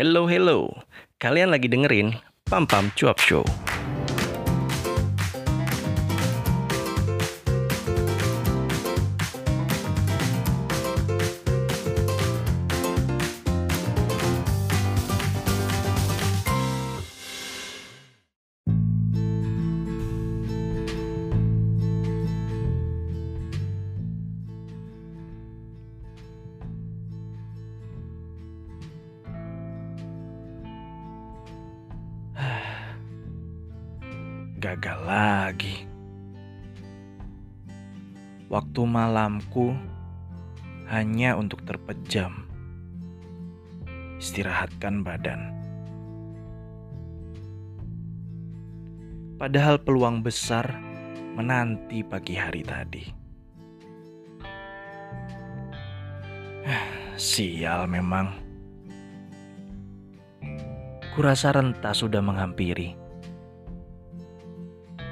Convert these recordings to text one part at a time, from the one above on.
Hello, hello. Kalian lagi dengerin Pam Pam Cuap Show. Gagal lagi. Waktu malamku hanya untuk terpejam. Istirahatkan badan. Padahal peluang besar menanti pagi hari tadi. Sial memang. Kurasa renta sudah menghampiri.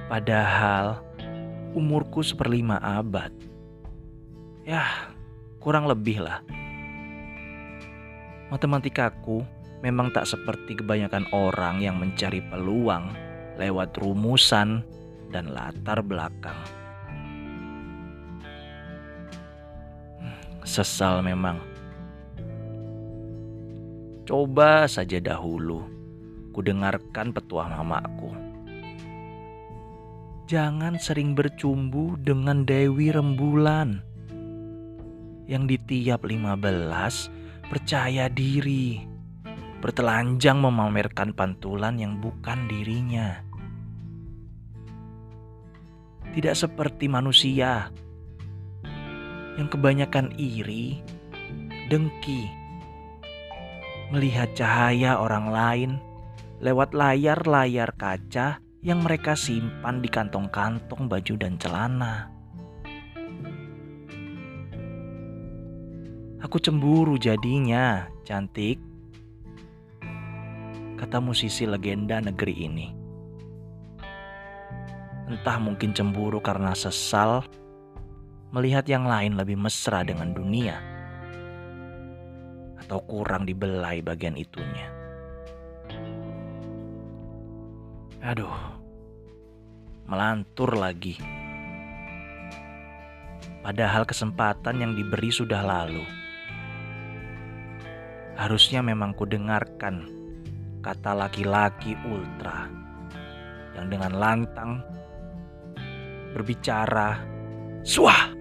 Padahal umurku seperlima abad. Ya, kurang lebih lah. Matematikaku memang tak seperti kebanyakan orang yang mencari peluang lewat rumusan dan latar belakang. Sesal memang. Coba saja dahulu ku dengarkan petuah mamaku. Jangan sering bercumbu dengan Dewi Rembulan. Yang di tiap 15 percaya diri. Bertelanjang memamerkan pantulan yang bukan dirinya. Tidak seperti manusia yang kebanyakan iri, dengki, melihat cahaya orang lain lewat layar-layar kaca yang mereka simpan di kantong-kantong baju dan celana. Aku cemburu jadinya, cantik. Kata musisi legenda negeri ini. Entah mungkin cemburu karena sesal melihat yang lain lebih mesra dengan dunia. Atau kurang dibelai bagian itunya. Aduh, melantur lagi. Padahal kesempatan yang diberi sudah lalu. Harusnya memang ku dengarkan kata laki-laki ultra yang dengan lantang berbicara, "Suah!"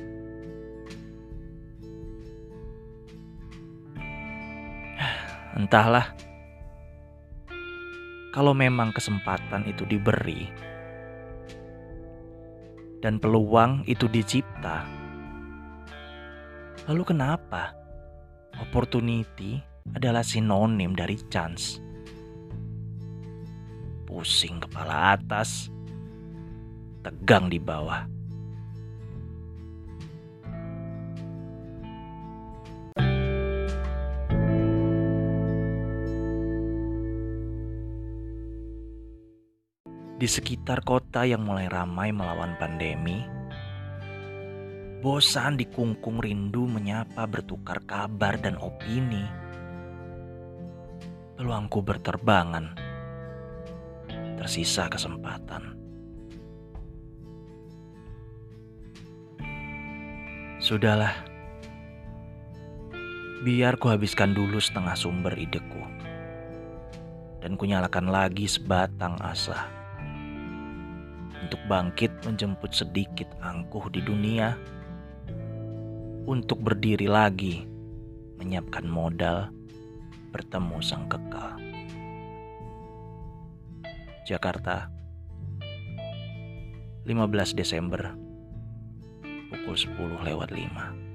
Entahlah kalau memang kesempatan itu diberi dan peluang itu dicipta, lalu kenapa opportunity adalah sinonim dari chance? Pusing kepala atas, tegang di bawah. Di sekitar kota yang mulai ramai melawan pandemi, bosan dikungkung rindu menyapa bertukar kabar dan opini. Peluangku berterbangan, tersisa kesempatan. Sudahlah, biar ku habiskan dulu setengah sumber ideku dan kunyalakan lagi sebatang asa untuk bangkit menjemput sedikit angkuh di dunia, untuk berdiri lagi, menyiapkan modal, bertemu sang kekal. Jakarta, 15 Desember, pukul 10 lewat 5.